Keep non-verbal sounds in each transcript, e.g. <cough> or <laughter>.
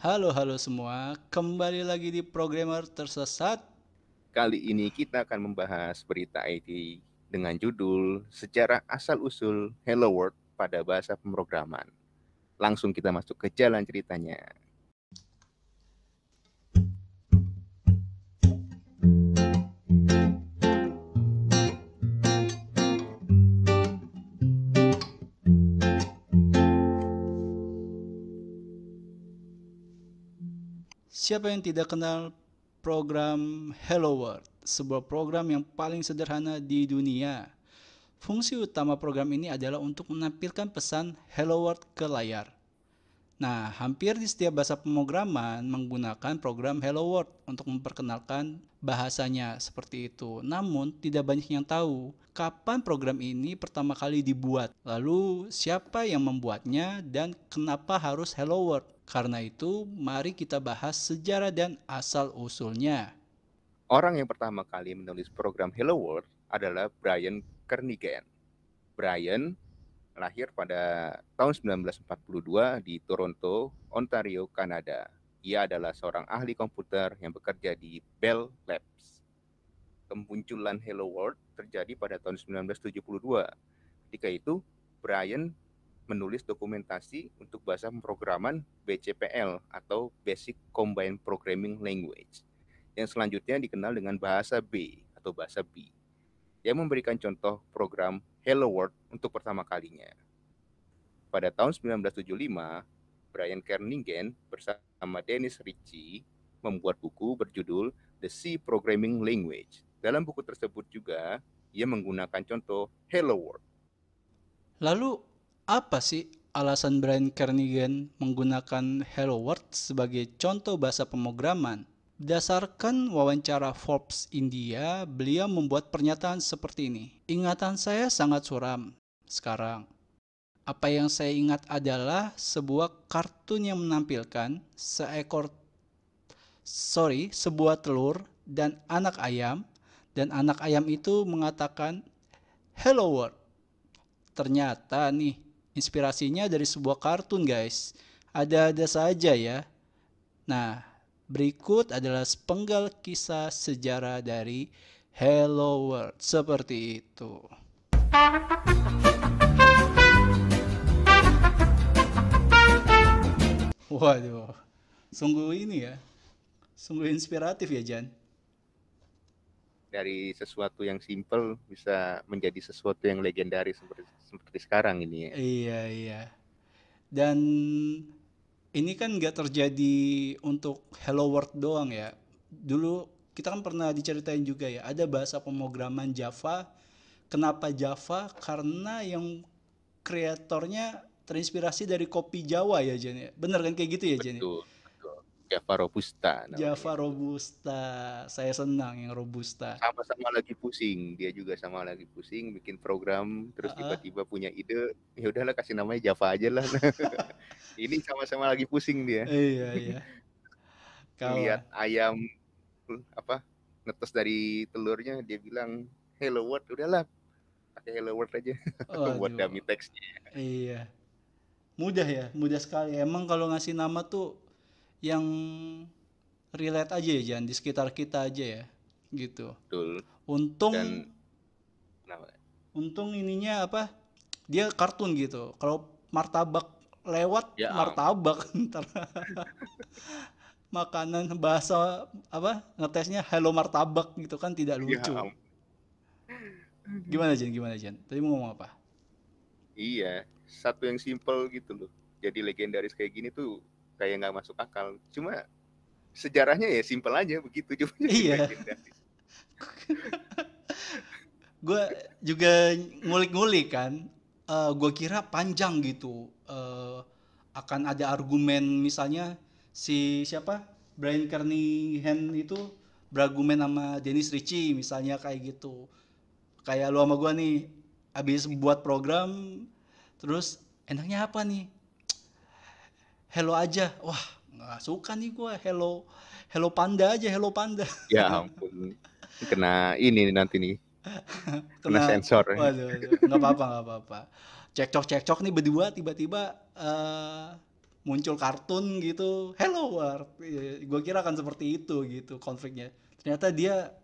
Halo halo semua, kembali lagi di Programmer Tersesat. Kali ini kita akan membahas berita IT dengan judul Sejarah Asal-Usul Hello World pada Bahasa Pemrograman. Langsung kita masuk ke jalan ceritanya. Siapa yang tidak kenal program Hello World, sebuah program yang paling sederhana di dunia. Fungsi utama program ini adalah untuk menampilkan pesan Hello World ke layar. Nah, hampir di setiap bahasa pemrograman menggunakan program Hello World untuk memperkenalkan bahasanya seperti itu. Namun, tidak banyak yang tahu kapan program ini pertama kali dibuat, lalu siapa yang membuatnya, dan kenapa harus Hello World. Karena itu, mari kita bahas sejarah dan asal-usulnya. Orang yang pertama kali menulis program Hello World adalah Brian Kernighan. Brian lahir pada tahun 1942 di Toronto, Ontario, Kanada. Ia adalah seorang ahli komputer yang bekerja di Bell Labs. Kemunculan Hello World terjadi pada tahun 1972. Ketika itu, Brian menulis dokumentasi untuk bahasa pemrograman BCPL atau Basic Combined Programming Language yang selanjutnya dikenal dengan bahasa B atau bahasa B yang memberikan contoh program Hello World untuk pertama kalinya. Pada tahun 1975, Brian Kernighan bersama Dennis Ritchie membuat buku berjudul The C Programming Language. Dalam buku tersebut juga, ia menggunakan contoh Hello World. Lalu, apa sih alasan Brian Kernighan menggunakan Hello World sebagai contoh bahasa pemrograman? Berdasarkan wawancara Forbes India, beliau membuat pernyataan seperti ini. Ingatan saya sangat suram sekarang. Apa yang saya ingat adalah sebuah kartun yang menampilkan seekor sorry, sebuah telur dan anak ayam dan anak ayam itu mengatakan hello world. Ternyata nih inspirasinya dari sebuah kartun guys. Ada-ada saja ya. Nah, Berikut adalah sepenggal kisah sejarah dari Hello World seperti itu. Waduh, sungguh ini ya, sungguh inspiratif ya Jan. Dari sesuatu yang simple bisa menjadi sesuatu yang legendaris seperti seperti sekarang ini ya. Iya iya. Dan ini kan nggak terjadi untuk Hello World doang ya. Dulu kita kan pernah diceritain juga ya, ada bahasa pemrograman Java. Kenapa Java? Karena yang kreatornya terinspirasi dari kopi Jawa ya Jen ya. Bener kan kayak gitu ya Jen? Betul. Java Robusta. Namanya. Java Robusta. Saya senang yang Robusta. Sama-sama lagi pusing. Dia juga sama lagi pusing bikin program terus tiba-tiba uh -uh. punya ide, ya udahlah kasih namanya Java aja lah. <laughs> Ini sama-sama lagi pusing dia. Iya, iya. Lihat ayam apa netes dari telurnya dia bilang hello world udahlah pakai hello world aja <laughs> buat dummy teksnya. Iya. Mudah ya, mudah sekali. Emang kalau ngasih nama tuh yang relate aja ya jangan di sekitar kita aja ya gitu. Betul. untung Dan, untung ininya apa dia kartun gitu. Kalau martabak lewat ya, martabak <laughs> ntar. Makanan bahasa apa ngetesnya hello martabak gitu kan tidak ya lucu. ya. gimana Jen gimana Jen tadi mau ngomong apa? Iya satu yang simple gitu loh. Jadi legendaris kayak gini tuh kayak nggak masuk akal. Cuma sejarahnya ya simpel aja begitu cuma iya. <laughs> Gue juga ngulik-ngulik kan uh, eh, gue kira panjang gitu uh, akan ada argumen misalnya si siapa? Brian Kernighan itu berargumen sama Dennis Ritchie misalnya kayak gitu. Kayak lu sama gue nih habis buat program terus enaknya apa nih hello aja. Wah nggak suka nih gue hello hello panda aja hello panda. <laughs> Ya ampun. Kena ini nanti nih. <laughs> Kena, kena sensor. Waduh, waduh. nggak apa-apa nggak apa-apa. Cekcok cekcok nih berdua tiba-tiba uh, muncul kartun gitu. Hello world gue kira akan seperti itu gitu konfliknya. Ternyata dia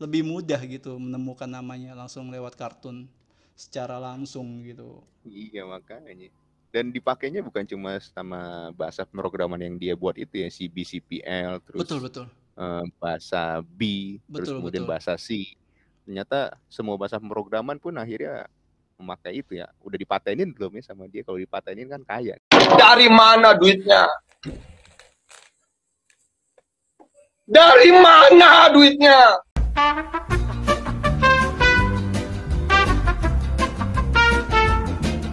lebih mudah gitu menemukan namanya langsung lewat kartun secara langsung gitu. Iya makanya. Dan dipakainya bukan cuma sama bahasa pemrograman yang dia buat itu ya CB, CPL, terus betul betul eh, bahasa B, terus Betul, kemudian betul. bahasa C. Ternyata semua bahasa pemrograman pun akhirnya memakai itu ya. Udah dipatenin belum ya sama dia? Kalau dipatenin kan kaya. Dari mana duitnya? Dari mana duitnya?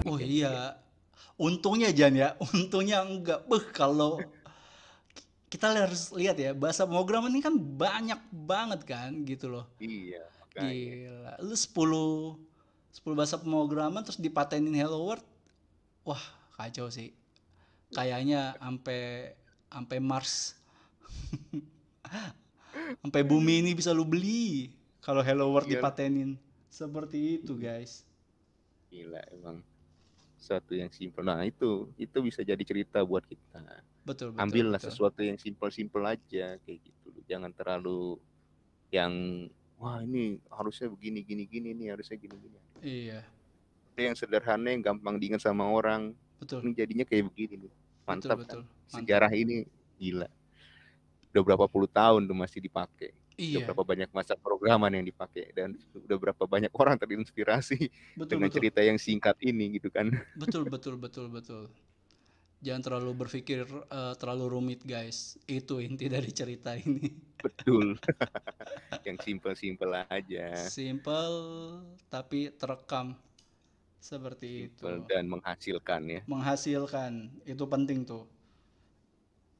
oh iya untungnya Jan ya <laughs> untungnya enggak Beuh, kalau kita harus lihat ya bahasa pemrograman ini kan banyak banget kan gitu loh Iya. makanya. Gila, lu 10 10 bahasa pemrograman terus dipatenin Hello World. Wah, kacau sih. Kayaknya sampai sampai Mars. <laughs> sampai bumi ini bisa lu beli kalau Hello World Iya. dipatenin. Seperti itu, guys. Gila emang sesuatu yang simpel. Nah itu itu bisa jadi cerita buat kita. Betul, betul. ambillah betul. sesuatu yang simpel-simpel aja kayak gitu jangan terlalu yang wah ini harusnya begini gini gini nih harusnya gini gini Iya, Ada yang sederhana yang gampang diingat sama orang betul. ini jadinya kayak begini nih mantap betul, betul. kan Mantap. sejarah ini gila udah berapa puluh tahun tuh masih dipakai udah Iya, berapa banyak masa programan yang dipakai dan udah berapa banyak orang terinspirasi betul, dengan betul. cerita yang singkat ini gitu kan Betul, betul, betul, betul. Jangan terlalu berpikir eh, terlalu rumit, guys. Itu inti <laughs> dari cerita ini. betul <laughs> yang simpel-simpel aja Simple tapi terekam seperti itu. Simpel dan menghasilkan ya Menghasilkan itu penting tuh.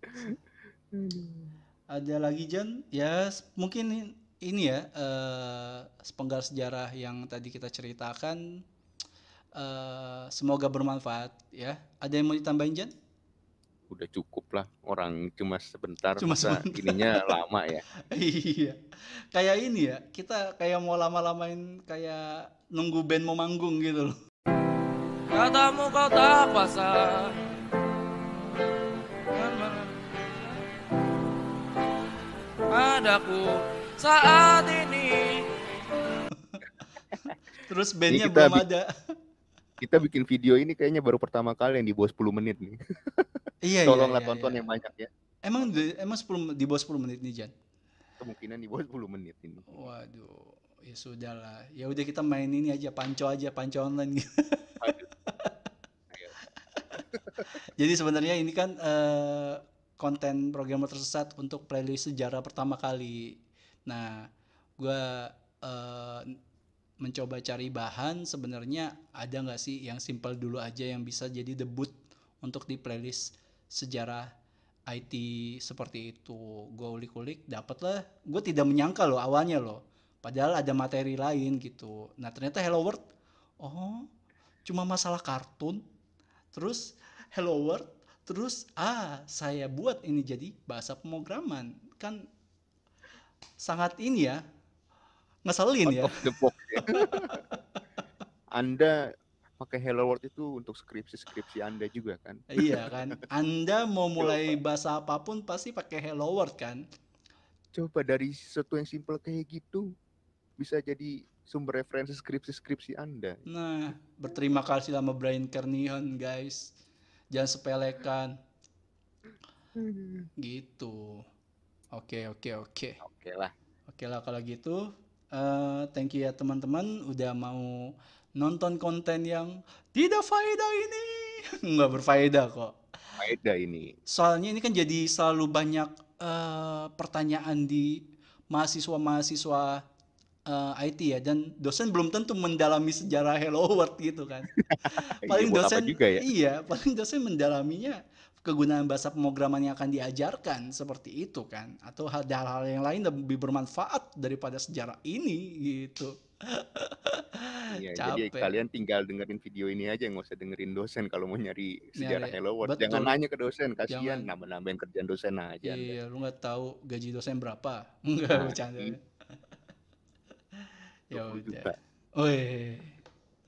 <laughs> Ada lagi Jan? Ya mungkin ini ya eh, sepenggal sejarah yang tadi kita ceritakan. eh, semoga bermanfaat ya. Ada yang mau ditambahin Jan? udah cukup lah orang cuma sebentar Cuma masa sebentar. ininya lama ya <laughs> iya. Kayak ini ya. Kita kayak mau lama-lamain kayak nunggu band mau manggung gitu loh. Katamu kau tak Padaku saat ini Terus bandnya kita belum bi- ada. kita bikin video ini kayaknya baru pertama kali yang di bawah 10 menit nih Iya, iya, tolonglah iya, tonton iya. yang banyak ya Emang di, emang 10 di bawah 10 menit nih Jan? kemungkinan di bawah 10 menit ini Waduh, ya sudah lah. Ya udah kita main ini aja, panco aja, panco online <laughs> gitu. Jadi sebenarnya ini kan eh, konten programmer tersesat untuk playlist sejarah pertama kali. Nah, gua eh, mencoba cari bahan sebenarnya ada nggak sih yang simple dulu aja yang bisa jadi debut untuk di playlist sejarah IT seperti itu. Gue ulik-ulik, dapet lah. Gue tidak menyangka loh awalnya loh. Padahal ada materi lain gitu. Nah ternyata Hello World, oh cuma masalah kartun. Terus Hello World, terus ah saya buat ini jadi bahasa pemrograman. Kan sangat ini ya, ngeselin ya. Of the box ya. <laughs> anda pakai Hello World itu untuk skripsi-skripsi anda juga kan iya kan. Anda mau mulai bahasa apa pun pasti pakai Hello World kan. coba dari sesuatu yang simpel kayak gitu bisa jadi sumber referensi skripsi-skripsi anda Nah, berterima kasih sama Brian Kernihan guys. Jangan sepelekan gitu. Oke, oke, oke. oke lah Oke lah kalau gitu. eh thank you ya teman-teman udah mau nonton konten yang tidak faedah ini. <laughs> Nggak berfaedah kok. faedah ini Soalnya ini kan jadi selalu banyak eh, pertanyaan di mahasiswa-mahasiswa eh, IT ya dan dosen belum tentu mendalami sejarah Hello World gitu kan. <laughs> paling Iya, apa dosen juga ya iya, paling dosen mendalaminya kegunaan bahasa pemrograman yang akan diajarkan seperti itu kan atau hal- hal-hal yang lain lebih bermanfaat daripada sejarah ini gitu. <laughs> Iya, jadi kalian tinggal dengerin video ini aja nggak usah dengerin dosen kalau mau nyari sejarah Nyari, Hello World. betul. Jangan nanya ke dosen, kasihan nambah-nambahin kerjaan dosen aja. Iya, lu nggak tahu gaji dosen berapa? <laughs> Enggak Nah, bercanda. Ya 20 udah. Wih.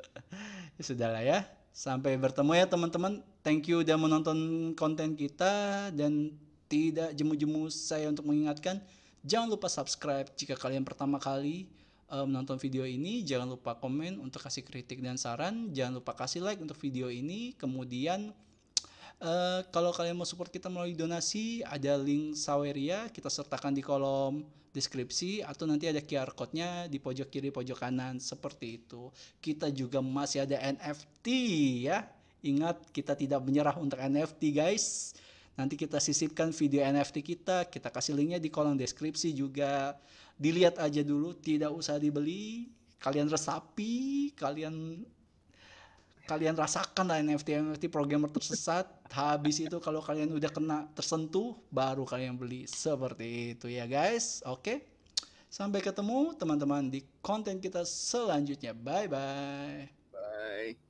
<laughs> ya sudah lah ya. Sampai bertemu ya teman-teman. Thank you udah menonton konten kita dan tidak jemu-jemu saya untuk mengingatkan jangan lupa subscribe jika kalian pertama kali uh, menonton video ini. Jangan lupa komen untuk kasih kritik dan saran. Jangan lupa kasih like untuk video ini. Kemudian uh, kalau kalian mau support kita melalui donasi, ada link Saweria kita sertakan di kolom deskripsi atau nanti ada QR code-nya di pojok kiri pojok kanan seperti itu. Kita juga masih ada NFT ya. Ingat kita tidak menyerah untuk NFT guys. Nanti kita sisipkan video NFT kita, kita kasih linknya di kolom deskripsi juga. Dilihat aja dulu, tidak usah dibeli. Kalian resapi, kalian kalian rasakan lah NFT NFT programmer tersesat habis itu kalau kalian udah kena tersentuh baru kalian beli. Seperti itu ya guys. Oke. Sampai ketemu teman-teman di konten kita selanjutnya. Bye bye